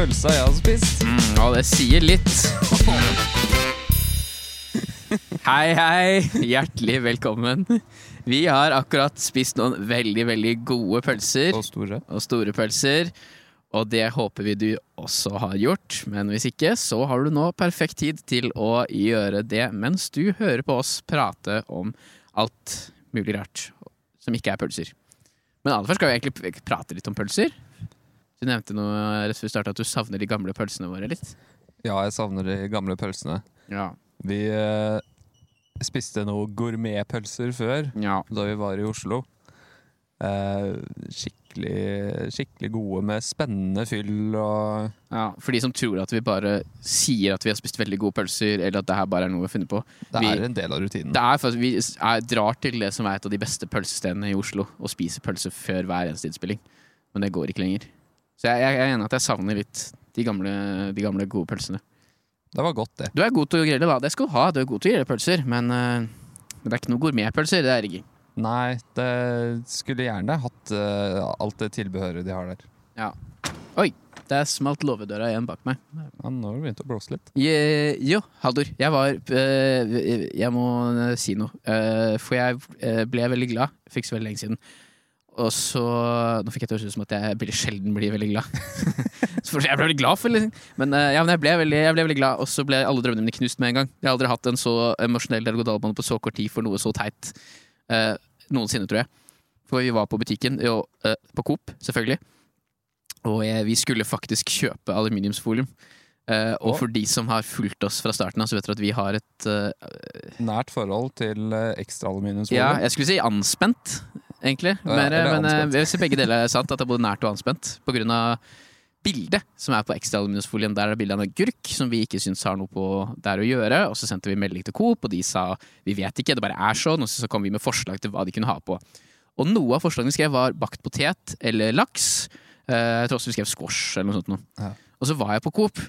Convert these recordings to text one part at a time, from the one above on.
pølsa jeg har spist. Mm, og det sier litt. Hei, hei. Hjertelig velkommen. Vi har akkurat spist noen veldig, veldig gode pølser. Og store. Og store pølser. Og det håper vi du også har gjort. Men hvis ikke, så har du nå perfekt tid til å gjøre det mens du hører på oss prate om alt mulig rart som ikke er pølser. Men aller først skal vi egentlig prate litt om pølser. Du nevnte noe rett før vi startet at du savner de gamle pølsene våre litt. Ja, jeg savner de gamle pølsene. Ja. Vi eh, spiste noe gourmetpølser før, ja. da vi var i Oslo. Eh, skikkelig, skikkelig gode med spennende fyll og Ja, For de som tror at vi bare sier at vi har spist veldig gode pølser, eller at det her bare er noe vi har funnet på. Det Vi- er en del av rutinen. Det er for Vi er, drar til det som er et av de beste pølsestedene i Oslo, og spiser pølse før hver eneste innspilling. Men det går ikke lenger. Så jeg, jeg er enig at jeg savner litt de gamle, de gamle gode pølsene. Det var godt, det. Du er god til å grille, da. Det skal du ha. Du er god til å grille pølser, men, uh, det er ikke noe gourmetpølser. Det er det ikke. Nei, det skulle gjerne hatt uh, alt det tilbehøret de har der. Ja. Oi, der smalt låvedøra igjen bak meg. Ja, nå har det begynt å blåse litt. Je, jo, Haldor. Jeg var uh, Jeg må si noe. For jeg ble veldig glad Fikk så veldig lenge siden. Og så Nå fikk jeg til å høres ut som at jeg veldig sjelden blir veldig glad. Så for jeg ble veldig glad for liksom. Men, øh, ja, men jeg, ble veldig, jeg ble veldig glad, og så ble alle drømmene mine knust med en gang. Jeg har aldri hatt en så emosjonell berg-og-dal-bane på så kort tid for noe så teit. øh, noensinne, tror jeg. For vi var på butikken, jo, øh, på Coop, selvfølgelig. Og jeg, vi skulle faktisk kjøpe aluminiumsfolium. Uh, og for de som har fulgt oss fra starten av, så vet dere at vi har et uh, Nært forhold til uh, ekstra aluminiumsfolium Ja, jeg skulle si anspent, egentlig. Mer, men eh, anspent. jeg vil begge deler er sant. At det er både nært og anspent. På grunn av bildet som er på ekstra aluminiumsfolien. Der er det bilde av en agurk som vi ikke syns har noe på der å gjøre. Og så sendte vi melding til Coop, og de sa vi vet ikke, det bare er sånn. Og så kom vi med forslag til hva de kunne ha på. Og noe av forslagene vi skrev, var bakt potet eller laks. Eh, Jeg tror også vi skrev squash eller noe sånt. Noe. Ja. Og så var jeg på Coop,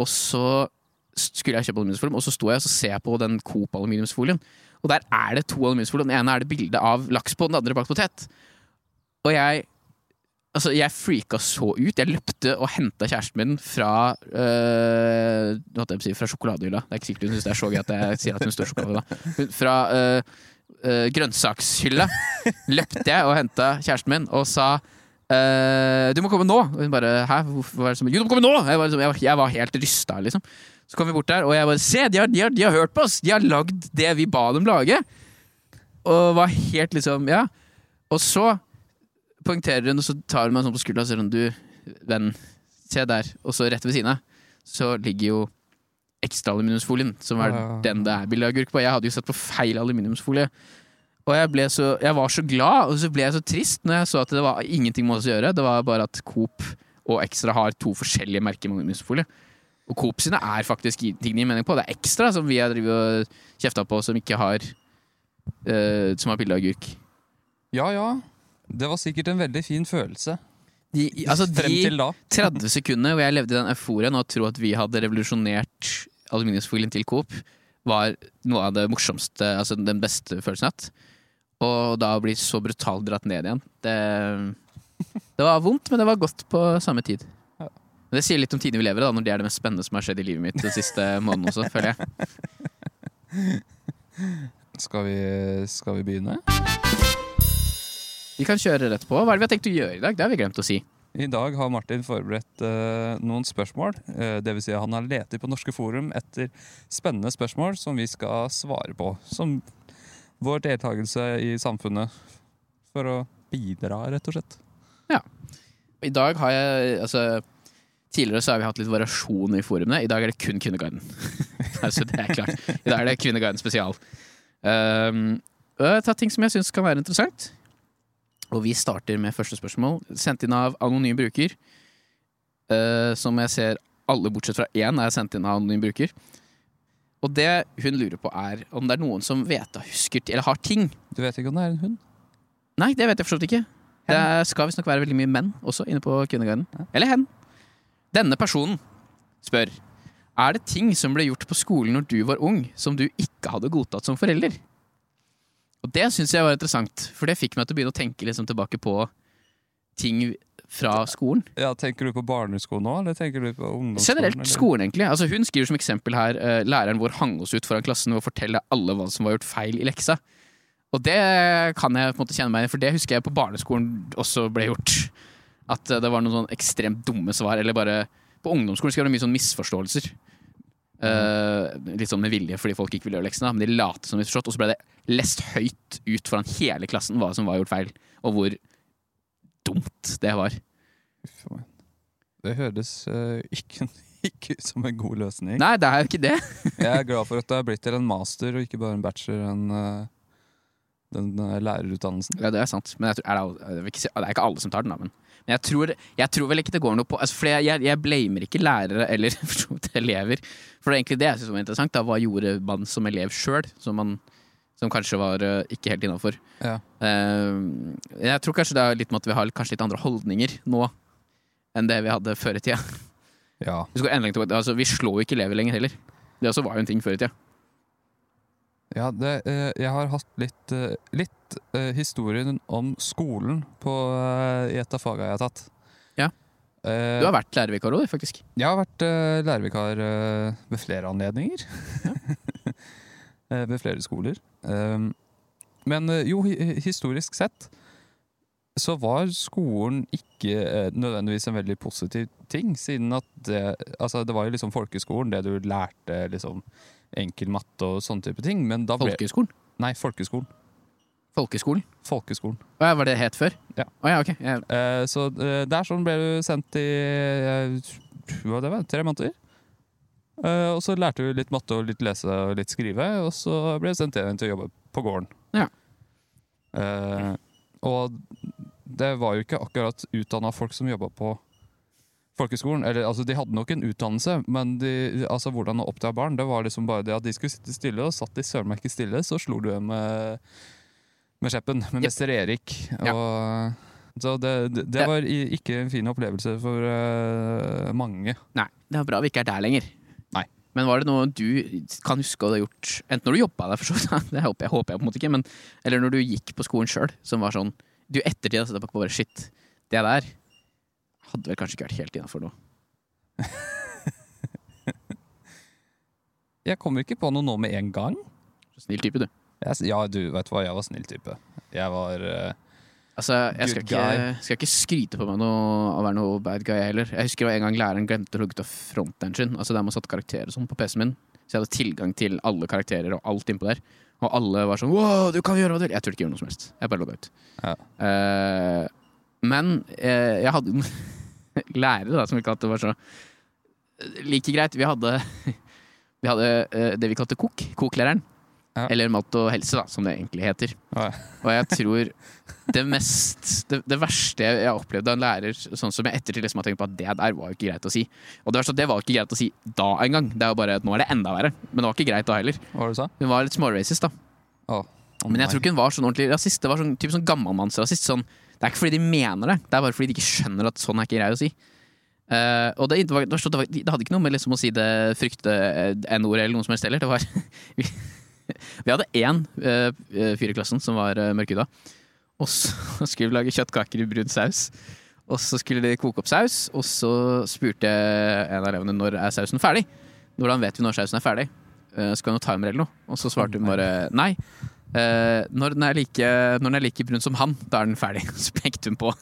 og så skulle jeg kjøpe aluminiumsfolien, og så sto jeg og så ser jeg på den Coop aluminiumsfolien. Og der er det to aluminiumsfolier. Den ene er det bilde av laks på, den andre bakt potet. Og jeg Altså, jeg freaka så ut. Jeg løpte og henta kjæresten min fra øh, Hva si, fra sjokoladehylla. Det er ikke sikkert hun syns det er så gøy at jeg sier at hun står sjokoladehylla. Fra øh, øh, grønnsakshylla løpte jeg og henta kjæresten min og sa øh, du må komme nå! Og hun bare Hæ? Hvorfor er det som Jo, du må komme nå! Jeg var, liksom, jeg var helt rysta, liksom. Så kom vi bort der, og jeg bare Se, de har, de har, de har hørt på oss! De har lagd det vi ba dem lage! Og var helt liksom Ja. Og så poengterer hun, og så tar hun meg sånn på skuldra og sier sånn du, venn, se der. Og så rett ved siden av så ligger jo ekstra aluminiumsfolien, som er Ja. den det er bilde av agurk på. Jeg hadde jo sett på feil aluminiumsfolie. Og jeg, så, jeg var så glad, og så ble jeg så trist når jeg så at det var ingenting med oss å gjøre. Det var bare at Coop og Extra har to forskjellige merker med aluminiumsfolie. Og Coop sine er faktisk ting de gir mening på. Det er ekstra som vi har og kjefta på, som ikke har uh, Som har bilde av agurk. ja, ja. Det var sikkert en veldig fin følelse. De, altså, de, til da. 30 sekunder hvor jeg levde i den euforien og tro at vi hadde revolusjonert aluminiumsfolien til Coop, var noe av det morsomste, altså den beste følelsen jeg har hatt. Og da bli så brutalt dratt ned igjen. Det, det var vondt, men det var godt på samme tid. Men Det sier litt om tiden vi lever i, da, når det er det mest spennende som har skjedd i livet mitt den siste måneden også, føler jeg. Skal vi, skal vi begynne? Vi kan kjøre rett på. Hva er det vi har tenkt å gjøre i dag? Det har vi glemt å si. I dag har Martin forberedt uh, noen spørsmål. Uh, det vil si at han har lett på Norske Forum etter spennende spørsmål som vi skal svare på. Som vår deltakelse i samfunnet. For å bidra, rett og slett. Ja. I dag har jeg altså Tidligere så har vi hatt litt variasjon i forumene. I dag er det kun Kvinneguiden. altså, det er klart. I dag er det Kvinneguiden spesial. Um, jeg har tatt ting som jeg syns kan være interessant. Og vi starter med første spørsmål, sendt inn av anonym bruker. Uh, som jeg ser alle bortsett fra én er sendt inn av anonym bruker. Og det hun lurer på, er om det er noen som vet og husker eller har ting. Du vet ikke om det er en hund? Nei, det vet jeg for så vidt ikke. Det skal visstnok være veldig mye menn også inne på Kvinneguiden. Eller hen. Denne personen spør Er det ting som ble gjort på skolen når du var ung, som du ikke hadde godtatt som forelder? Og det syns jeg var interessant, for det fikk meg til å begynne å tenke liksom tilbake på ting fra skolen. Ja, Tenker du på barneskolen nå, eller tenker du på ungdomsskolen? Generelt eller? skolen, egentlig. Altså, hun skriver som eksempel her eh, læreren vår hang oss ut foran klassen ved å fortelle alle hva som var gjort feil i leksa. Og det kan jeg på en måte kjenne meg igjen for det husker jeg på barneskolen også ble gjort. At eh, det var noen sånn ekstremt dumme svar. Eller bare På ungdomsskolen skrev det mye sånn misforståelser. Uh, litt sånn med vilje fordi folk ikke ville gjøre leksene, men de lot som misforstått. Og så ble det lest høyt ut foran hele klassen hva som var gjort feil, og hvor dumt det var. Det høres uh, ikke, ikke som en god løsning. Nei, det er jo ikke det. Jeg er glad for at det er blitt til en master og ikke bare en bachelor. En, uh, den lærerutdannelsen. Ja, det er sant. Men tror, er det er ikke alle som tar den, da. Men, men jeg, tror, jeg tror vel ikke det går noe på altså, For jeg, jeg, blamer ikke lærere eller elever. For det er egentlig det jeg synes var interessant. Da. Hva gjorde man som elev sjøl, som, som kanskje var uh, ikke helt innafor? Ja. jeg tror kanskje det er litt med at vi har kanskje litt andre holdninger nå enn det vi hadde før i tida. ja. Altså, vi slår jo ikke elever lenger heller. Det også var jo en ting før i tida. Ja, det, eh, jeg har hatt litt, eh, litt eh, historien om skolen på, i et av fagene jeg har tatt. Ja. Du har vært lærervikar òg, faktisk. Jeg har vært lærervikar ved flere anledninger. Ja. ved flere skoler. Um, men jo, historisk sett så var skolen ikke nødvendigvis en veldig positiv ting, siden at det Altså, det var jo liksom folkeskolen, det du lærte liksom enkel matte og sånne type ting, men ble Folkehøgskolen. Nei, folkeskolen. Folkeskolen. Folkeskolen. Å var det det het før? Ja. Å ja, ok. Jeg, Eh, så eh, der sånn ble du sendt i eh, hva det var, tre måneder. Eh, og så lærte du litt matte og litt lese og litt skrive, og så ble du sendt igjen til å jobbe på gården. Ja. Eh, og det var jo ikke akkurat utdanna folk som jobba på folkeskolen. Eller, altså, de hadde nok en utdannelse, men de, altså, hvordan å oppdra barn, det var liksom bare det at de skulle sitte stille, og satt de søren meg ikke stille, så slo du dem med, med skjeppen, med Jep. mester Erik. Ja. Og, så det, det, det var ikke en fin opplevelse for uh, mange. nei, det var bra vi ikke er der lenger. Nei. Men var det noe du kan huske å ha gjort, enten når du jobba der, for så vidt, det håper jeg, håper jeg på en måte ikke, men, eller når du gikk på skolen sjøl, som var sånn Du ettertid har sett tilbake på bare shit, det der hadde vel kanskje ikke vært helt innafor nå. Jeg kommer ikke på noe nå med en gang. Snill type, du. Jeg, ja, du vet hva, jeg var snill type. Jeg var uh, Altså, jeg skal ikke, skal ikke skryte på meg noe, å være noe bad guy heller. Jeg husker det var en gang læreren glemte å logge av fronteren sin. Altså der man satte karakterer sånn på PC-en min. Så jeg hadde tilgang til alle karakterer og alt innpå der. Og alle var sånn wow, du kan gjøre hva du vil. Jeg turte ikke gjøre noe som helst. Jeg bare logga ut. Ja. Uh, men uh, jeg hadde en lærer da, som vi kalte var så like greit. Vi hadde, vi hadde eh, det vi kalte KOK. KOK-læreren. Ja. Eller mat og helse, da, som det egentlig heter. ja. Og jeg tror det mest Det, det verste jeg opplevde av en lærer, sånn som jeg ettertid liksom har tenkt på at det der var jo ikke greit å si. Og det verste er at det var ikke greit å si da engang. Det er jo bare at nå er det enda verre. Men det var ikke greit da heller. Hva var det? Hun var litt småracist, da. Oh. Oh, Men jeg tror ikke hun var sånn ordentlig rasist. Det var sånn, typ sånn gammelmannsrasist. Sånn, det er ikke fordi de mener det, det er bare fordi de ikke skjønner at sånn er ikke greit å si. Uh, og det, det, var, det, var, det, hadde ikke noe med liksom å si det frykte n-ordet eller noe som helst heller. Det var vi, vi hadde én uh, fyr i klassen som var uh, mørkhuda. Og så skulle vi lage kjøttkaker i brun saus. Og så skulle de koke opp saus, og så spurte en av elevene når er sausen ferdig. Hvordan vet vi når sausen er ferdig? Uh, skal vi ha noe timer eller noe? Og så svarte hun bare nei. Eh, når, den er like, når den er like brun som han, da er den ferdig. Så pekte hun på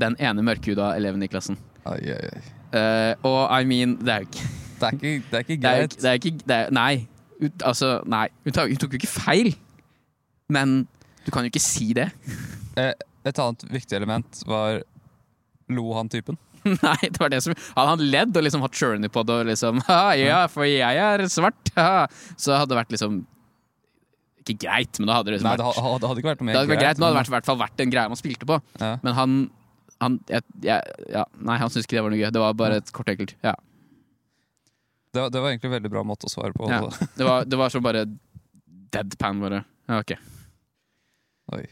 den ene mørkhuda eleven i klassen. Ai, ai, ai. Uh, og I mean, det er jo ikke Det er ikke, det er ikke det er, greit. det er ikke det Nei. Ut, altså, nei. Hun tok, hun tok jo ikke feil. Men du kan jo ikke si det. Et annet viktig element var Lo han typen? Nei, det var det som Hadde han ledd og liksom hatt journey på det og liksom Ja, for jeg er svart. Ha. Så hadde det vært liksom Ikke greit, men da hadde det liksom Nei, det hadde, det hadde ikke vært noe mer Det vært greit, men det hadde i hvert fall vært en greie man spilte på. Ja. Men han, han jeg, jeg, ja, Nei, han syntes ikke det var noe gøy. Det var bare et kort enkelt. Ja. Det, det var egentlig en veldig bra måte å svare på. Ja. altså. Det, var, det var som bare deadpan, bare. Ja, ok. Oi.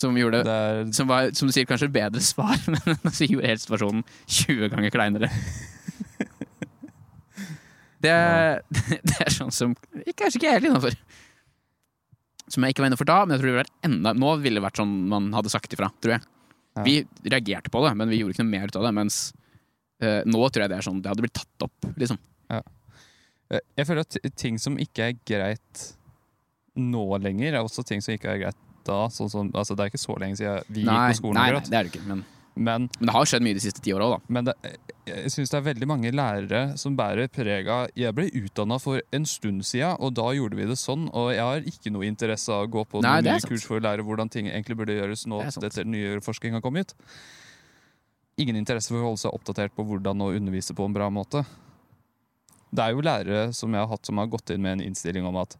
Som gjorde Det er, som, var, som du sier, kanskje bedre svar, men så gjorde helt situasjonen 20 ganger kleinere. Det, det er sånn som Kanskje ikke jeg er helt innafor. Som jeg ikke var inne for da, men jeg tror det ville vært enda Nå ville det vært sånn man hadde sagt ifra, tror jeg. Ja. Vi reagerte på det, men vi gjorde ikke noe mer ut av det. Mens uh, nå tror jeg det er sånn Det hadde blitt tatt opp, liksom. Ja. Jeg føler at ting som ikke er greit nå lenger, er også ting som ikke er greit da. Sånn som, altså det er ikke så lenge siden vi Nei, gikk på skolen. nei, nei, det er det ikke. Men, Men, men det har skjedd mye de siste ti åra òg, da. men det, jeg syns det er veldig mange lærere som bærer preg av Jeg ble utdanna for en stund siden, og da gjorde vi det sånn. Og jeg har ikke noe interesse av å gå på Nei, noen nye sant. kurs for å lære hvordan ting egentlig burde gjøres nå Det etter nye forskning har kommet. Ingen interesse for å holde seg oppdatert på hvordan å undervise på en bra måte. Det er jo lærere som jeg har hatt som har gått inn med en innstilling om at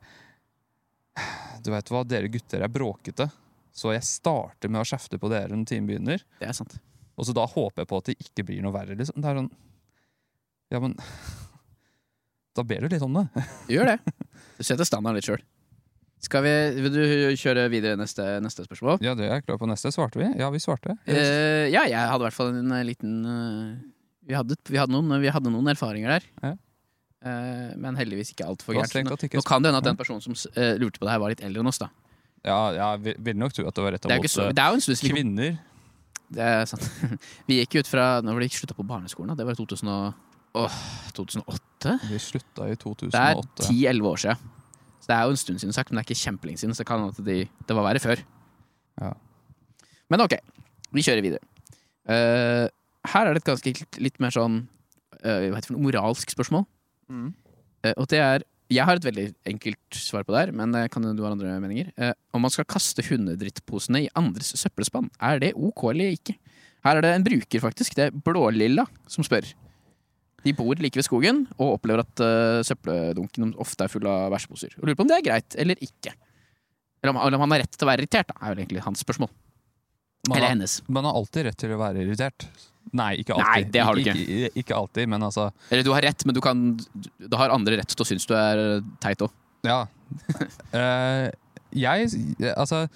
Du vet hva, dere gutter er bråkete, så jeg starter med å kjefte på dere når timen begynner. Det er sant. Og så da håper jeg på at det ikke blir noe verre. Liksom. Det er sånn Ja, men Da ber du litt om det. Gjør det. Du setter standarden litt sjøl. Skal vi, Vil du kjøre videre neste, neste spørsmål? Ja, det er jeg klar på neste. Svarte vi? Ja, vi svarte. Uh, ja, jeg hadde i hvert fall en eh, liten uh, vi, hadde, vi, hadde noen, vi hadde noen erfaringer der. Ja. Uh, men heldigvis ikke altfor gærent. Nå, nå kan det hende at den personen som lurte på det her, var litt eldre enn oss. da Ja, jeg vil- nok tro at det var retta Det så, mot det vi, kvinner. det er sant. vi gikk ut fra Når vi slutta på barneskolen, det var i 2000 og, åh, 2008? Vi slutta i 2008. Det er 10-11 år siden. Så det er jo en stund siden sagt, men det er ikke kjempelenge siden. Så det kan hende at de, det var verre før. Ja. Men ok, vi kjører videre. Uh, her er det et ganske litt, litt mer sånn uh, hva heter det for noe, moralsk spørsmål. Mm. Uh, og det er Jeg har et veldig enkelt svar på det her, men kan du ha andre meninger. Eh, om man skal kaste hundedrittposene i andres søppelspann, er det ok eller ikke? Her er det en bruker, faktisk. Det er Blålilla som spør. De bor like ved skogen og opplever at uh, søppeldunken ofte er full av bæsjeposer. Og lurer på om det er greit eller ikke. Eller om, eller om han har rett til å være irritert, da, er vel egentlig hans spørsmål. Man, Eller har, hennes. man har alltid rett til å være irritert. Nei, ikke alltid. Nei, det har du ikke. Ikke, ikke alltid, men altså Eller du har rett, men du, kan, du har andre rett til å synes du er eh, teit òg. Ja. uh, jeg Altså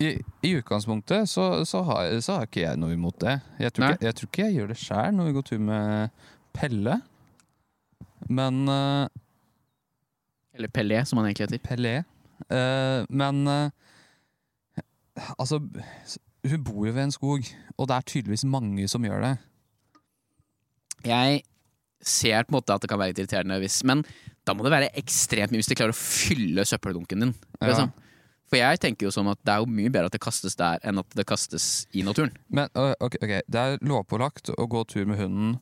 i, I utgangspunktet så, så, har, så har ikke jeg noe imot det. Jeg tror, ikke, jeg tror ikke jeg gjør det sjæl når vi går tur med Pelle. Men uh, Eller Pelé, som han egentlig heter. Pelé. Uh, men Altså, hun bor jo ved en skog, og det er tydeligvis mange som gjør det. Jeg ser på en måte at det kan være litt irriterende hvis Men da må det være ekstremt mye hvis de klarer å fylle søppeldunken din. Ja. For jeg tenker jo sånn at det er jo mye bedre at det kastes der enn at det kastes i naturen. Men ok, det er lovpålagt å gå tur med hunden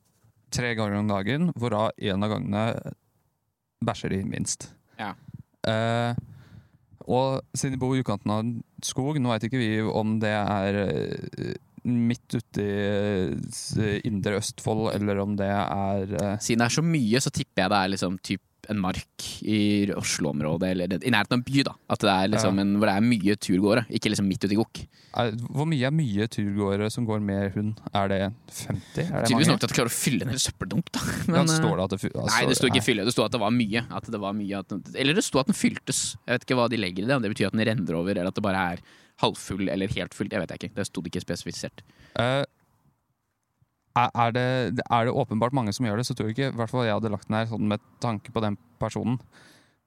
tre ganger om dagen, hvorav en av gangene bæsjer de minst. Ja. Eh, og siden de bor i utkanten av skog, nå vet ikke vi om det er eh, midt ute i eh, indre Østfold, eller om det er eh, Siden det er så mye, så tipper jeg det er liksom typ en mark i Oslo-området, eller i nærheten av en by. da At det er liksom en, Hvor det er mye turgåere, ikke liksom midt ute i gokk. Hvor mye er mye turgåere som går med hund? Er det 50? Er det Tydeligvis mange? nok til at de klarer å fylle en hel søppeldunk, da. ja, står eh, det at det, altså, Nei, det sto ikke fylle, det sto at det var mye. At det var mye den, eller det sto at den fyltes. Jeg vet ikke hva de legger i det, om det betyr at den renner over, eller at det bare er halvfull eller helt fullt. Jeg vet ikke. Det sto det ikke spesifisert. Eh, er, det, er det åpenbart mange som gjør det, så tror jeg ikke i hvert fall jeg hadde lagt den her sånn med tanke på den personen.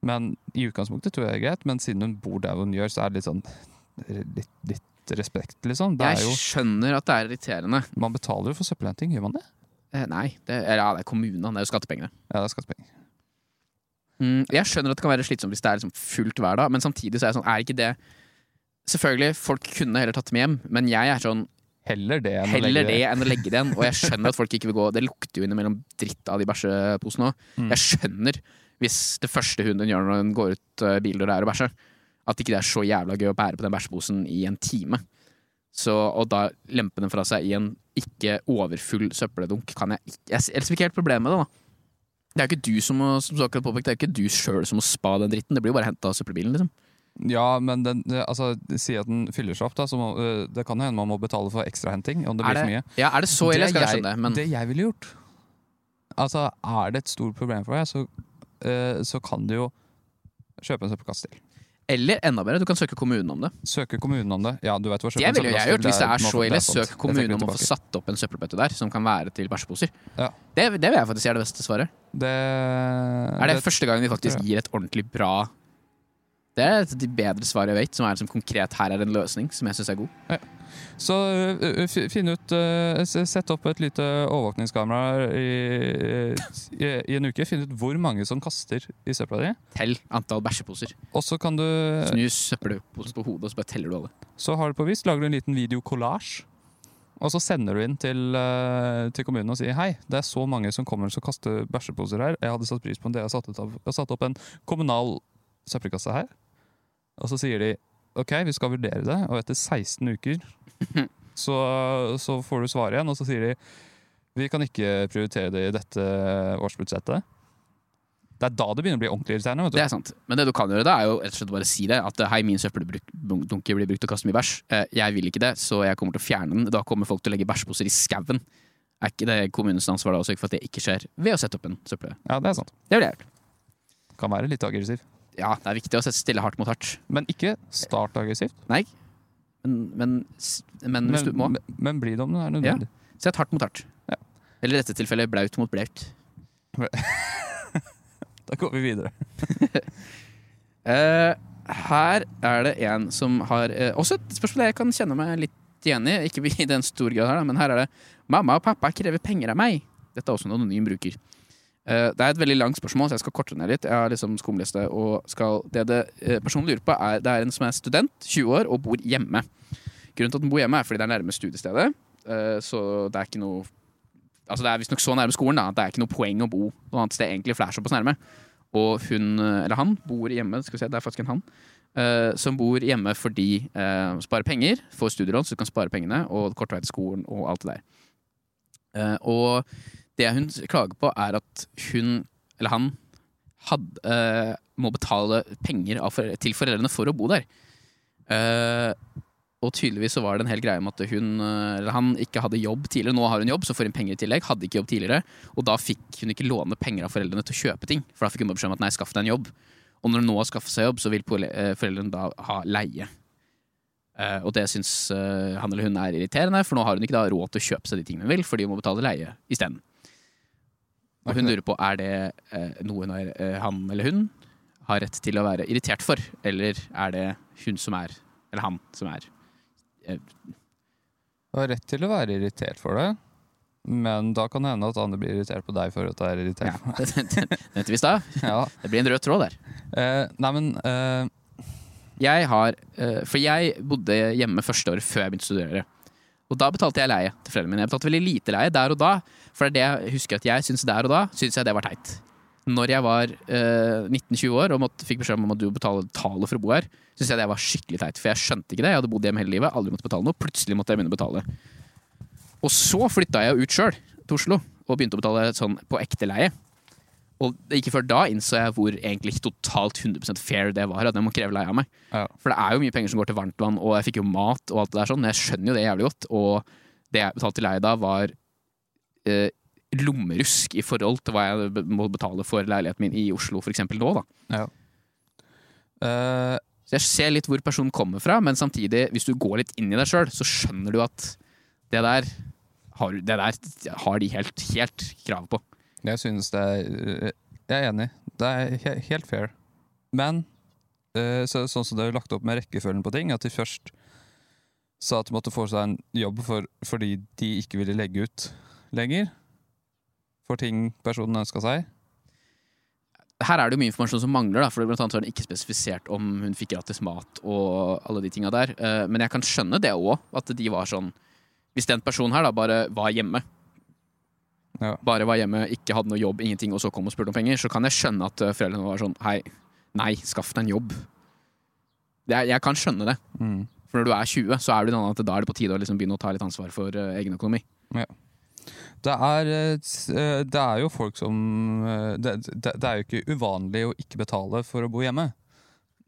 Men i utgangspunktet tror jeg det er greit, men siden hun bor der hun gjør, så er det litt sånn litt, litt respekt, liksom. Det Jeg jo, skjønner at det er irriterende. man betaler jo for søppelhenting, gjør man det? Eh, nei, det er, ja, det er kommunen. Det er jo skattepengene. Ja, det er skattepenger. Mm, jeg skjønner at det kan være slitsomt hvis det er liksom fullt hver dag, men samtidig så er det sånn, er ikke det Selvfølgelig, folk kunne heller tatt dem hjem, men jeg er sånn Heller det enn å legge det enn å legge den. Og jeg skjønner at folk ikke vil gå Det lukter jo innimellom dritt av de bæsjeposene òg. Mm. Jeg skjønner hvis det første hunden gjør når den går ut uh, bildøra, er å bæsje, at ikke det er så jævla gøy å bære på den bæsjeposen i en time. Så, og da lempe den fra seg i en ikke overfull søppeldunk, kan jeg ikke Jeg ser ikke helt problemet med det, da. Det er jo ikke du som må, som du påpekte, det er ikke du sjøl som må spa den dritten. Det blir jo bare henta av søppelbilen, liksom. Ja, men den, altså, si at den fyller seg opp, da, så må, øh, det kan hende man må betale for ekstrahenting om det blir det, for mye. ja, er det så ille, skal jeg skjønne det, men Det jeg ville gjort Altså, er det et stort problem for deg, så, uh, så kan du jo kjøpe en søppelkasse til. Eller enda bedre, du kan søke kommunen om det. Søke kommunen om det. Ja, du vet hva Det ville jeg gjort hvis det er så ille. Søk kommunen om å få satt opp en søppelbøtte der som kan være til bæsjeposer. Ja. Det, det vil jeg faktisk si er det beste svaret. Det, Er det, første gang vi faktisk gir et ordentlig bra Det er et av de bedre svar jeg vet, som er som konkret her er en løsning, som jeg syns er god. Så øh, fi- finn ut Sett opp et lite overvåkningskamera i, i, i en uke. Finn ut hvor mange som kaster i søpla di. Tell antall bæsjeposer. Og så kan du Snu søppelposen på hodet, og så bare teller du alle. Så har du på vis, lager du en liten videokollasj. Og så sender du inn til, til kommunen og sier hei, det er så mange som kommer og kaster bæsjeposer her. Jeg hadde satt pris på om dere har satt opp en kommunal søppelkasse her. Og så sier de ok, vi skal vurdere det, og etter 16 uker så, så får du svar igjen, og så sier de vi kan ikke prioritere det i dette årsbudsjettet. Det er da det begynner å bli ordentlig irriterende. vet du. Det er sant. Men det du kan gjøre, da er jo rett og slett bare si det. At hei, min søppeldunke blir brukt til å kaste mye bæsj. Eh, Jeg vil ikke det, så jeg kommer til å fjerne den. Da kommer folk til å legge bæsjposer i skauen. Er ikke det kommunens ansvar da å sørge for at det ikke skjer ved å sette opp en søppel? Ja, det er sant. Det ville jeg gjort. Kan være litt aggressiv. Ja, det er viktig å sette stille hardt mot hardt. Men ikke start aggressivt. Nei, men, men, men hvis du må, Men, men bli det om det er nødvendig. sett hardt mot hardt. Ja. Eller i dette tilfellet blaut mot blaut. Da går vi videre. uh, her er det en som har uh, Også et spørsmål jeg kan kjenne meg litt igjen i. Ikke i den stor grad her, men her er det Mamma og pappa krever penger av meg. Dette er også en anonym bruker. Eh, det er et veldig langt spørsmål, så jeg skal korte ned litt. Jeg har liksom skumlest det, og skal, det det eh, personen lurer på, er Det er en som er student, 20 år, og bor hjemme. Grunnen til at den bor hjemme, er fordi det er nærme studiestedet. Eh, så det er ikke noe Altså Det er visstnok så nærme skolen da, at det er ikke noe poeng å bo noe annet sted, egentlig, for det er såpass nærme. Og hun, eller han, bor hjemme Skal vi se, det er faktisk en han. Uh, som bor hjemme fordi uh, sparer penger, får studielån, så du kan spare pengene, og kort vei til skolen og alt det der. Uh, og det hun klager på, er at hun, eller han, had, uh, må betale penger foreldre, til foreldrene for å bo der. Uh, og tydeligvis så var det en hel greie om at hun, eh, han ikke hadde jobb tidligere. Nå har hun jobb, så får hun penger i tillegg. Hadde ikke jobb tidligere. Og da fikk hun ikke låne penger av foreldrene til å kjøpe ting. For da fikk hun beskjed om at nei, skaff deg en jobb. Og når hun nå har skaffet seg jobb, så vil foreldrene da ha leie. Og det syns han eller hun er irriterende, for nå har hun ikke råd til å kjøpe seg de tingene hun vil, fordi hun må betale leie isteden. Og hun lurer på er det eh, noe når, eh, han eller hun har rett til å være irritert for, eller er det hun som er, eller han som er Du har rett til å være irritert for det, men da kan det hende at andre blir irritert på deg for at du er irritert. Ja, nevnte vi i stad. Ja. Det blir en rød tråd der. Eh, nei, men eh, Jeg har, eh, for jeg bodde hjemme første året før jeg begynte å studere. Og da betalte jeg leie til foreldrene mine. Jeg betalte veldig lite leie der og da. For det er det jeg husker at jeg syns der og da, syns jeg det var teit. Når jeg var eh, 19-20 år og måtte, fikk beskjed om at du betale for å bo her, syntes jeg det var skikkelig teit. For jeg skjønte ikke det. Jeg hadde bodd hjemme hele livet, aldri måttet betale noe. Plutselig måtte jeg begynne å betale. Og så flytta jeg ut sjøl, til Oslo, og begynte å betale sånn på ekte leie. Og ikke før da innså jeg hvor egentlig totalt 100% fair det var at jeg må kreve leie av meg. ja. For det er jo mye penger som går til varmtvann, og jeg fikk jo mat og alt det der sånn. Jeg skjønner jo det jævlig godt. Og det jeg betalte leie da, var eh, lommerusk i forhold til hva jeg må betale for leiligheten min i Oslo, for eksempel nå, da. Eh, Så jeg ser litt hvor personen kommer fra, men samtidig, hvis du går litt inn i deg sjøl, så skjønner du at det der har, det der har de helt, helt krav på. Jeg synes det er eh, Jeg er enig. Det er helt fair. Men eh, så, sånn som det er lagt opp med rekkefølgen på ting, at de først sa at de måtte få seg en jobb for, fordi de ikke ville legge ut lenger for ting personen ønska seg. Her er det jo mye informasjon som mangler, da, for blant annet var det ikke spesifisert om hun fikk gratis mat og alle de tinga der. Eh, Men jeg kan skjønne det òg, at de var sånn Hvis den personen her da bare var hjemme, Ja. bare var hjemme, ikke hadde noe jobb, ingenting, og så kom og spurte om penger, så kan jeg skjønne at eh, foreldrene var sånn Hei, nei, skaff deg en jobb. Det er, jeg kan skjønne det. Mm. For når du er 20, så er, det annet at da er det på tide å liksom begynne å ta litt ansvar for uh, egen økonomi. Det er, eh, det er jo folk som det, det, det er jo ikke uvanlig å ikke betale for å bo hjemme.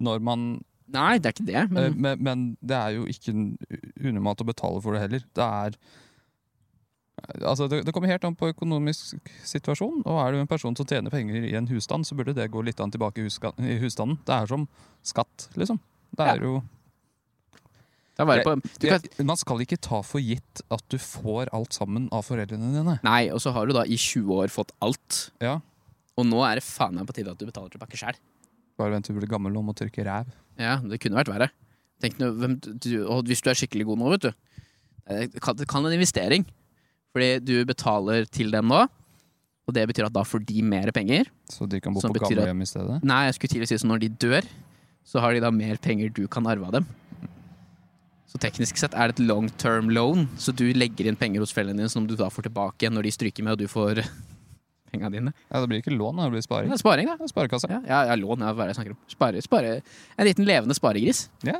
Når man Nei, det er ikke det, men Men, men det er jo ikke unormalt å betale for det heller. Det er Altså, det, det kommer helt an på økonomisk situasjon. Og er du en person som tjener penger i en husstand, så burde det gå litt an tilbake i, i husstanden. Det er som skatt, liksom. Det er jo det, vare på du kan, det, Man skal ikke ta for gitt at du får alt sammen av foreldrene dine. Nei, og så har du da i 20 år fått alt. Ja. Og nå er det faen meg på tide at du betaler tilbake sjøl. Bare vent til du blir gammel og må trykke ræv. Ja, det kunne vært verre. Tenk nå, hvem, du, og hvis du er skikkelig god nå, vet du Det kan, det kan en investering. Fordi du betaler til dem nå, og det betyr at da får de mer penger. Så de kan bo på at- gamlehjem i stedet. Nei, jeg skulle tidligere si sånn når de dør, så har de da mer penger du kan arve av dem. Så teknisk sett er det et long term loan, så du legger inn penger hos foreldrene dine som du da får tilbake når de stryker med, og du får penga dine. Ja, Det blir ikke lån, det blir sparing. Det er sparing, da. Det Sparekasse. Ja, ja, ja lån, ja, hva er det jeg snakker om? Spare, spare. En liten levende sparegris. Ja,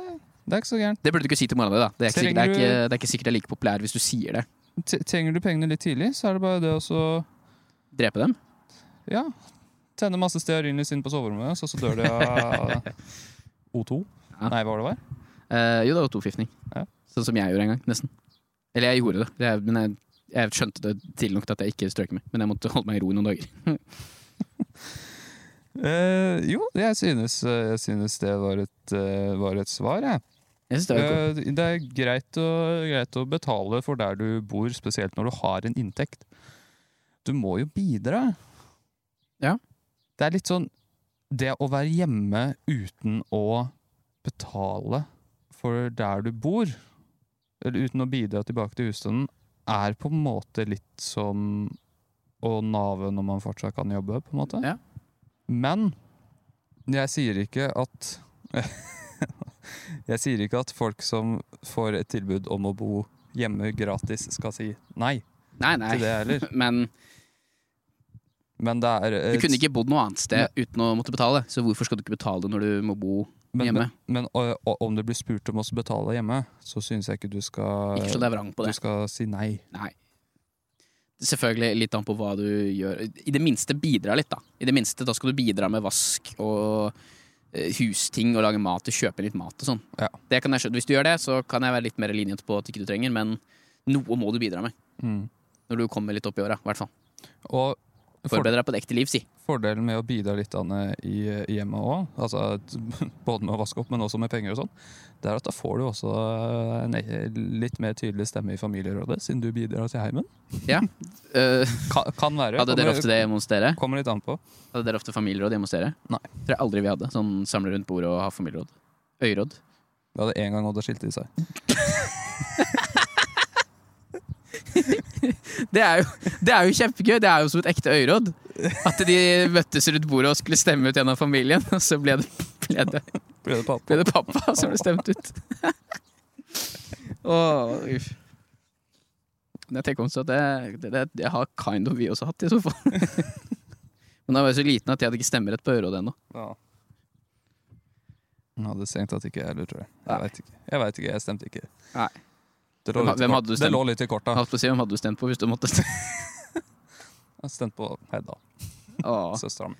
det er ikke så gærent. Det burde du ikke si til mora di, da. Det er, ikke det, er ikke, det er ikke sikkert det er like populær hvis du sier det. Trenger du pengene litt tidlig, så er det bare det å så Drepe dem. Ja. Tenne masse stearinlys inn på soverommet, så, så dør de av O2. Ja. Nei, hva var det var? Eh, jo, det var toforgiftning. Ja. Sånn som jeg gjorde en gang, nesten. Eller jeg gjorde det, det er, men jeg, jeg skjønte det tidlig nok til at jeg ikke strøk med. Men jeg måtte holde meg i ro i noen dager. Eh, jo, jeg synes, eh, jeg synes det var et, var et svar, jeg. Jeg synes det er cool. Eh, det er greit å, greit å betale for der du bor, spesielt når du har en inntekt. Du må jo bidra. Ja. Det er litt sånn Det å være hjemme uten å betale for der du bor, eller uten å bidra tilbake til husstanden, er på en måte litt som å nave når man fortsatt kan jobbe, på en måte. Ja. Men jeg sier ikke at Jeg sier ikke at folk som får et tilbud om å bo hjemme gratis, skal si nei Nei, nei. til det heller. Men Men det er du kunne ikke bodd noe annet sted uten å måtte betale. Så hvorfor skal du ikke betale når du må bo men, hjemme? Men, men og, og, om det blir spurt om å betale hjemme, så syns jeg ikke du skal Ikke så det er vrang på Du skal si nei. Nei. Selvfølgelig litt an på hva du gjør. I det minste bidra litt, da. I det minste, Da skal du bidra med vask og eh, husting og lage mat og kjøpe litt mat og sånn. Ja. Det kan jeg skjønne. Hvis du gjør det, så kan jeg være litt mer linjet på at ikke du trenger, men noe må du bidra med. Mm. Når du kommer litt opp i åra, i hvert fall. Og Forbered deg på et ekte liv, si. fordelen med å bidra litt Anne, i, i hjemmet òg, altså, både med å vaske opp, men også med penger og sånn, det er at da får du også en e- litt mer tydelig stemme i familierådet, siden du bidrar til heimen. Ja. Eh, Kan, kan være. hadde dere ofte det hjemme hos dere? Kommer litt an på. Hadde dere ofte familieråd hjemme hos dere? Nei. Tror jeg aldri vi hadde. Sånn samle rundt bordet og ha familieråd. Øyråd. Vi hadde en gang Odd skilte de seg. Det er, jo, det er jo kjempegøy. Det er jo som et ekte øyråd. At de møttes rundt bordet og skulle stemme ut en av familien, og så ble det, ble det, Ble det pappa? ble det pappa som ble stemt ut. Åh, uff. Men jeg tenker også at det, det, det, det har kind of vi også hatt, i så fall. Men da var jeg så liten at jeg hadde ikke stemmerett på øyrådet ennå. Ja. Han hadde strengt tatt ikke jeg heller, tror jeg. Jeg veit ikke. Jeg vet ikke, jeg stemte ikke. Nei. Det lå Hvem- litt, hvem du det lå litt i korta. Hvem hadde du stemt på hvis du måtte Jeg stemte på Hedda, Åh. søstera mi.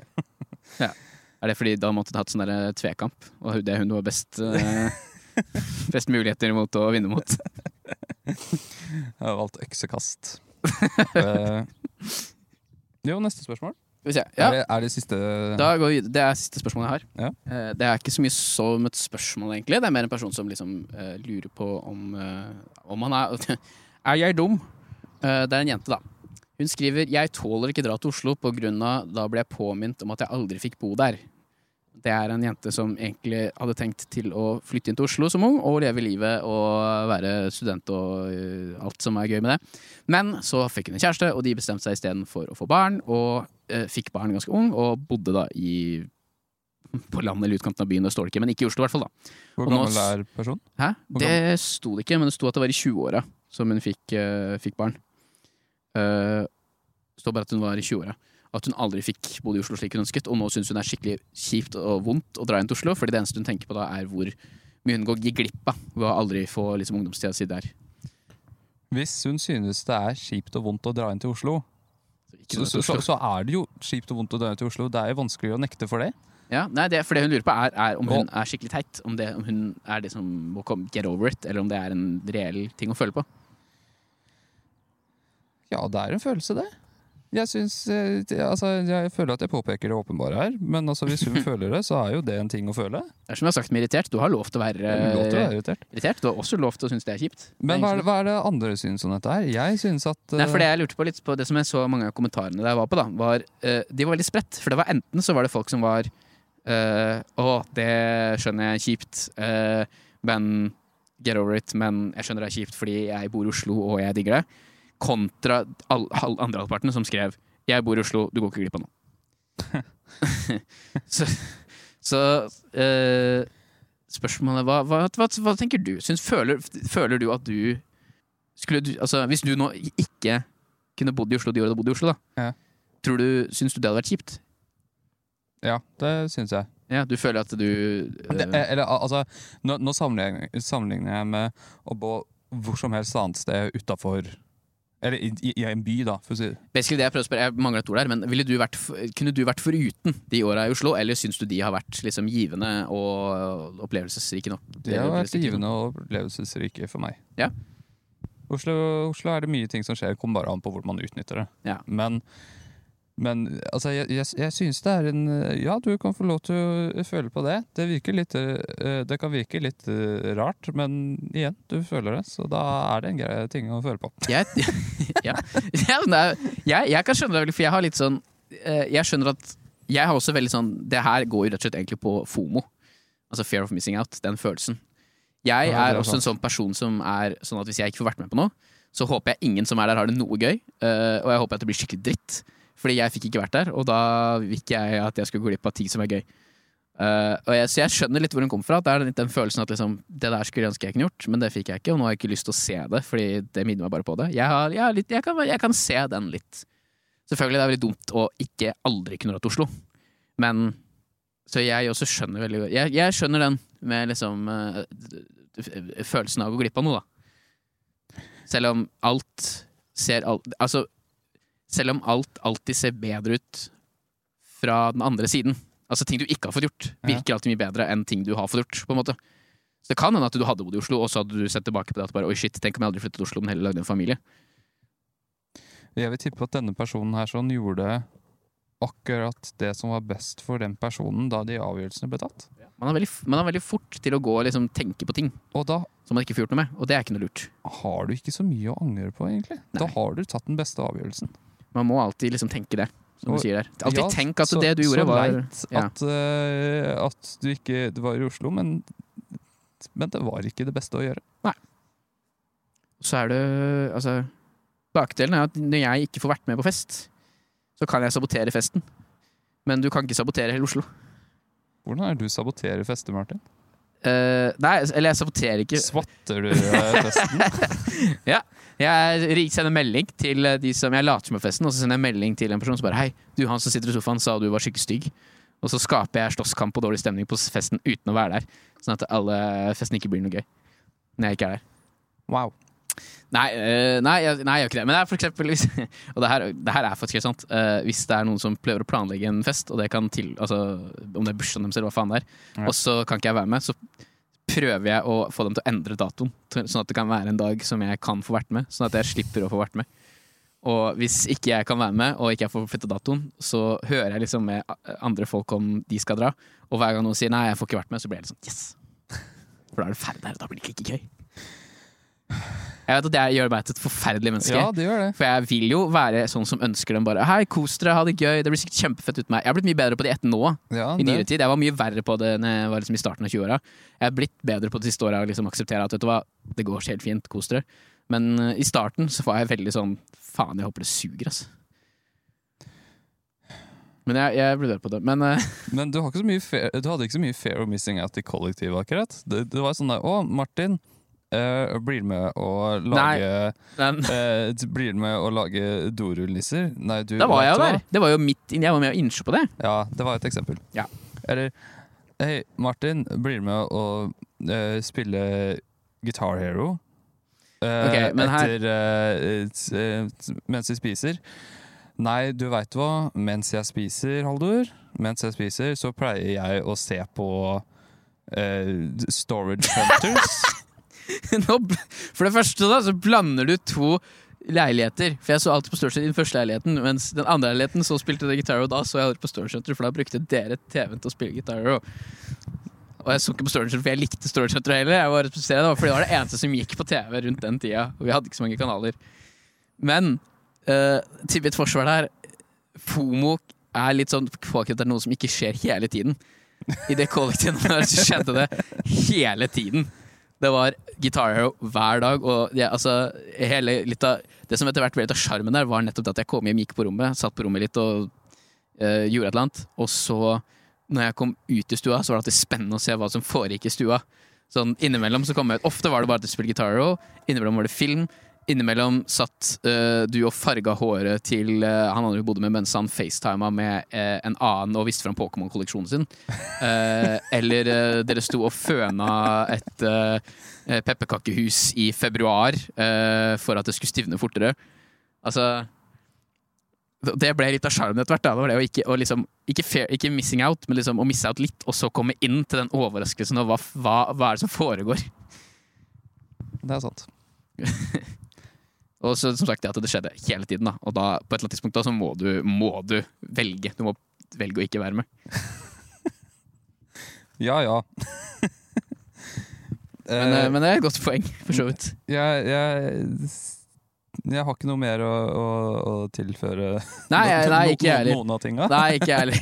Er det fordi da måtte du hatt sånn der tvekamp, og det hun var best eh, Best muligheter mot å vinne mot? Jeg har valgt øksekast. uh, jo, neste spørsmål. Skal vi se. Er, det, er det siste da går vi videre. Det er siste spørsmålet jeg har. Ja. Eh, Det er ikke så mye som et spørsmål, egentlig. Det er mer en person som liksom uh, lurer på om, uh, om han er Er jeg dum? Uh, det er en jente, da. Hun skriver Jeg tåler ikke dra til Oslo av da ble jeg påminnet om at jeg aldri fikk bo der. Det er en jente som egentlig hadde tenkt til å flytte inn til Oslo som ung og leve livet og være student og eh, alt som er gøy med det. Men så fikk hun en kjæreste, og de bestemte seg istedenfor å få barn. Og eh, fikk barn ganske ung, og bodde da i på landet eller utkanten av byen, det står det ikke, men ikke i Oslo i hvert fall. da. Hvor gammel nå er personen? Hæ? Det sto det ikke, men det sto at det var i 20-åra som hun fikk, uh, fikk barn. Uh, det står bare at hun var i 20-åra. At hun aldri fikk bodd i Oslo slik hun ønsket, og nå syns hun er skikkelig kjipt og vondt å dra inn til Oslo, fordi det eneste hun tenker på da, er hvor mye hun går glipp av ved å aldri få liksom, ungdomstida si der. Hvis hun synes det er kjipt og vondt å dra inn til Oslo, Så så, så, så, er det jo kjipt og vondt å dra inn til Oslo. Det er jo vanskelig å nekte for det. Ja, nei, det, for det hun lurer på, er, er om hun er skikkelig teit. Om, det, om hun er det som må komme, get over it, eller om det er en reell ting å føle på. Ja, det er en følelse, det. Jeg syns eh, Altså, jeg føler at jeg påpeker det åpenbare her, men altså, hvis hun føler det, så er jo det en ting å føle. Det er som jeg har sagt med irritert, du har lov til å være, lov til å være irritert. irritert. Du har også lov til å synes det er kjipt. Men hva er hva er det andre syns om dette her? Jeg syns at Nei, for eh, det jeg lurte på litt på Det som jeg så mange av kommentarene der var på, da, var uh, De var veldig spredt. For det var enten så var det folk som var uh, Å, det skjønner jeg kjipt, eh, men get over it. Men jeg skjønner det er kjipt fordi jeg bor i Oslo og jeg digger det. Kontra all, all, andre halvparten som skrev jeg bor i Oslo, du går ikke glipp av noe. så så eh, spørsmålet hva, hva, hva, hva tenker du? Syns, føler, føler du at du skulle du, altså, Hvis du nå ikke kunne bodd i Oslo de årene du bodde i Oslo, da, Ja. tror du, syns du det hadde vært kjipt? Ja, det syns jeg. Ja, Du føler at du Det, eh, eller altså, nå, nå sammenligner jeg med å bo hvor som helst annet sted utafor Eller i, i, i en by, da, for å si det. Jeg prøver å spørre, jeg mangler et ord der, men ville du vært, kunne du vært foruten de åra i Oslo, eller syns du de har vært liksom givende og opplevelsesrike nok? Det har vært givende og opplevelsesrike for meg. Ja. Oslo, Oslo er det mye ting som skjer, kommer bare an på hvordan man utnytter det. Ja. Men, men altså, jeg, jeg, jeg synes det er en Ja, du kan få lov til å føle på det. Det, litt, eh, det kan virke litt eh, rart, men igjen, du føler det. Så da er det en grei ting å føle på. Jeg, ja. ja er, jeg, jeg kan skjønne det for jeg har litt sånn eh, Jeg skjønner at Jeg har også veldig sånn Det her går jo rett og slett egentlig på FOMO. Altså fear of missing out. Den følelsen. Jeg er også en sånn person som er sånn at hvis jeg ikke får vært med på noe, så håper jeg ingen som er der, har det noe gøy. eh, og jeg håper at det blir skikkelig dritt. Fordi jeg fikk ikke vært der, og da vil ikke jeg at jeg skulle gå glipp av ting som er gøy. Uh, jeg, så jeg skjønner litt hvor hun kommer fra. Det er litt den følelsen at liksom, det der skulle jeg ønske jeg kunne gjort, men det fikk jeg ikke, og nå har jeg ikke lyst til å se det, fordi det minner meg bare på det. Jeg, har, jeg, har litt, jeg, kan, kan se den litt. Selvfølgelig det er veldig dumt å ikke aldri kunne dra til Oslo, men så jeg også skjønner veldig godt jeg, jeg skjønner den med liksom uh, følelsen av å gå glipp av noe, da. Selv om alt ser alt, Altså, selv om alt alltid ser bedre ut fra den andre siden. Altså ting du ikke har fått gjort, virker alltid mye bedre enn ting du har fått gjort. på en måte Så det kan hende at du hadde bodd i Oslo, og så hadde du sett tilbake på det at bare, oi shit, tenk om jeg aldri flyttet til Oslo, men heller lagde en familie. Jeg vil tippe at denne personen her sånn gjorde akkurat det som var best for den personen da de avgjørelsene ble tatt. Man er veldig, man er veldig fort til å gå og liksom tenke på ting Og da som man ikke får gjort noe med, og det er ikke noe lurt. har du ikke så mye å angre på, egentlig. Da Nei. har du tatt den beste avgjørelsen. Man må alltid liksom tenke det, som Og- du sier der. Alltid Ja, tenk at så- det du gjorde, var ja. at, uh, at du ikke du var i Oslo, men, men det var ikke det beste å gjøre. Nei. Så er det Altså, bakdelen er at når jeg ikke får vært med på fest, så kan jeg sabotere festen. Men du kan ikke sabotere hele Oslo. Hvordan er det du saboterer fester, Martin? Uh, nei, eller jeg saboterer ikke. Svatter du festen? festen? Jeg sender melding til eh, de som Jeg later som på festen, og så sender jeg melding til en person som bare Hei, du han som sitter i sofaen sa du var skikkelig stygg. Og så skaper jeg slåsskamp og dårlig stemning på festen uten å være der. Sånn at alle festen ikke blir noe gøy. Når jeg ikke er der. Wow. Nei, øh, nei, jeg, nei, jeg gjør ikke det. Men det er for eksempel hvis, Og det her, det her er faktisk helt sant. Uh, hvis det er noen som prøver å planlegge en fest, og det kan til Altså om det er bursdagen deres eller hva faen det er, Ja. og så kan ikke jeg være med, så prøver jeg å få dem til å endre datoen. Sånn at det kan være en dag som jeg kan få vært med. Sånn at jeg slipper å få vært med. Og hvis ikke jeg kan være med, og ikke jeg får flytta datoen, så hører jeg liksom med andre folk om de skal dra. Og hver gang noen sier nei, jeg får ikke vært med, så blir jeg litt sånn yes. For da er det ferdig der, og da blir det ikke gøy. Jeg vet at det gjør meg til et forferdelig menneske. Ja, det gjør det. For jeg vil jo være sånn som ønsker dem bare Hei, kos dere, ha det gøy. Det blir sikkert kjempefett uten meg. Jeg har blitt mye bedre på det etter nå. Ja, I nyere tid. Jeg var mye verre på det når jeg var liksom i starten av 20-åra. Jeg er blitt bedre på det siste året å liksom akseptere at vet du hva, det går helt fint, kos dere. Men uh, i starten så var jeg veldig sånn Faen, jeg håper det suger, altså. Men jeg, jeg ble bedre på det. Men uh, Men du, har fair, du hadde ikke så mye fair of missing out i kollektivet, akkurat. Det, det var sånn der Å, Martin, eh, blir du med å lage eh, Blir du med å lage dorullnisser? Nei, du da var jeg jo der. Det var jo midt inn, Jeg var med å innse på det. Ja, det var et eksempel. Ja. Eller Hei, Martin, blir du med å uh, spille Guitar Hero? Eh, Ok, men etter Mens vi spiser? Nei, du veit hva. Mens jeg spiser, Haldor, mens jeg spiser, så pleier jeg å se på Storage Hunters. Nå, for det første da, så blander du to leiligheter. For jeg så alltid på Storage i den første leiligheten, mens den andre leiligheten så spilte det gitar, og da så jeg aldri på Storage Hunter, for da brukte dere TV-en til å spille gitar. Og, jeg så ikke på Storage Hunter, for jeg likte Storage Hunter heller. Jeg var det fordi det var det eneste som gikk på TV rundt den tida, og vi hadde ikke så mange kanaler. Men uh, til mitt forsvar der, FOMO er litt sånn det er noe som ikke skjer hele tiden. I det kollektivet skjedde det hele tiden. Det var Guitar Hero hver dag. Og ja, altså, hele, av, det som etter hvert ble litt av sjarmen der, var nettopp det at jeg kom hjem, gikk på rommet, satt på rommet litt og øh, gjorde et eller annet. Og så, når jeg kom ut i stua, så var det alltid spennende å se hva som foregikk i stua. Sånn innimellom så kom jeg ut Ofte var det bare at jeg spilte Guitar Hero, innimellom var det film. Innimellom satt uh, du og farga håret til uh, han andre du bodde med mens han facetima med uh, en annen og viste fram Pokémon-kolleksjonen sin. Eller dere sto og føna et pepperkakehus i februar for at det skulle stivne fortere. Altså Det ble litt av sjarmen etter hvert. da, det var det å ikke, å liksom, ikke, fair, ikke missing out, men liksom å misse out litt, og så komme inn til den overraskelsen og hva, hva, hva er det som foregår. Det er sant. Og så, som sagt, det at det skjedde hele tiden. da Og da, på et eller annet tidspunkt da, så må du, må du velge. Du må velge å ikke være med. Ja ja. Men, eh, men det er et godt poeng, for så vidt. jeg, jeg, jeg har ikke noe mer å, å, å tilføre Nei, nei no- ikke heller. noen av tinga. Nei, ikke jeg heller.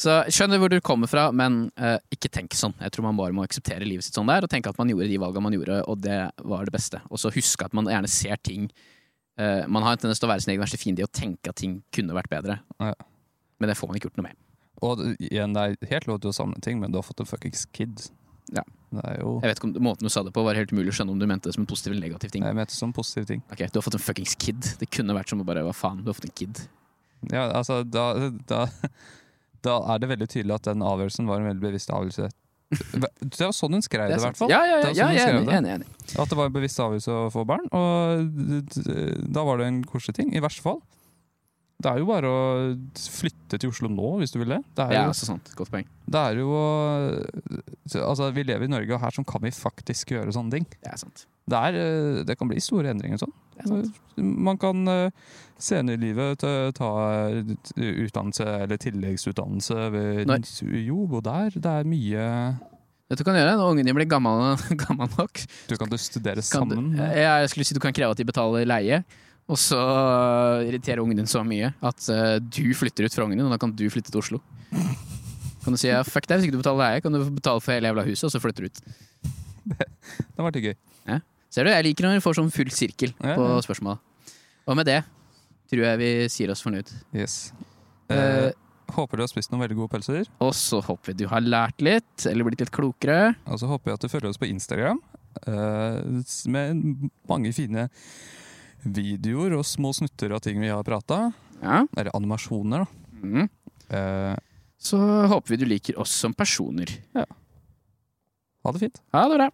Så skjønner hvor du kommer fra, men uh, ikke tenk sånn. Jeg tror man bare må akseptere livet sitt sånn der, og tenke at man gjorde de valgene man gjorde, og det var det beste. Og så huske at man gjerne ser ting uh, Man har en tendens til å være sin egen verste fiende i å tenke at ting kunne vært bedre. Ja. Men det får man ikke gjort noe med. Og igjen, det er helt lov til å samle ting, men du har fått en fuckings kid. Ja. Det jo Jeg vet ikke om Måten du sa det på, var helt umulig å skjønne om du mente det som en positiv eller negativ ting. Jeg mente det som en positiv ting. Ok, Du har fått en fuckings kid. Det kunne vært som å bare Hva faen, du har fått en kid. Ja, altså, da, da, da er det veldig tydelig at den avgjørelsen var en veldig bevisst avgjørelse. Det var sånn hun skrev det, i hvert fall. Ja, ja, ja, sånn ja, jeg er enig. enig. At det var en bevisst avgjørelse å få barn, og da var det en koselig ting. I verste fall. Det er jo bare å flytte til Oslo nå, hvis du vil det. Det er Ja, jo, altså sant. Godt poeng. det er jo Altså, vi lever i Norge, og her sånn kan vi faktisk gjøre sånne ting. Det er sant. Det, er, eh, det kan bli store endringer sånn. Det. Man kan eh, senere i livet ta, utdannelse eller tilleggsutdannelse ved jobb, og der det er mye Det du du kan gjøre når ungene blir gammel nok? Du kan studere Kan du, sammen. ja, jeg skulle si du kan kreve at de betaler leie, og så irriterer ungen din så mye at uh, du flytter ut fra ungen din, og da kan du flytte til Oslo. Kan du si ja, fuck deg hvis ikke du betaler leie, kan du betale for hele jævla huset, og så flytter du ut. Det har vært gøy. Ser du, jeg liker når vi får sånn full sirkel Ja, på spørsmåla. Og med det tror jeg vi sier oss fornøyd. Yes. Eh, Eh, håper du har spist noen veldig gode pølser. og så håper vi du har lært litt, eller blitt litt klokere. Og så håper jeg at du følger oss på Instagram eh, med mange fine videoer og små snutter av ting vi har prata. Ja. Eller animasjoner, da. Mm. Eh, Så håper vi du liker oss som personer. ha det fint. Ha det bra.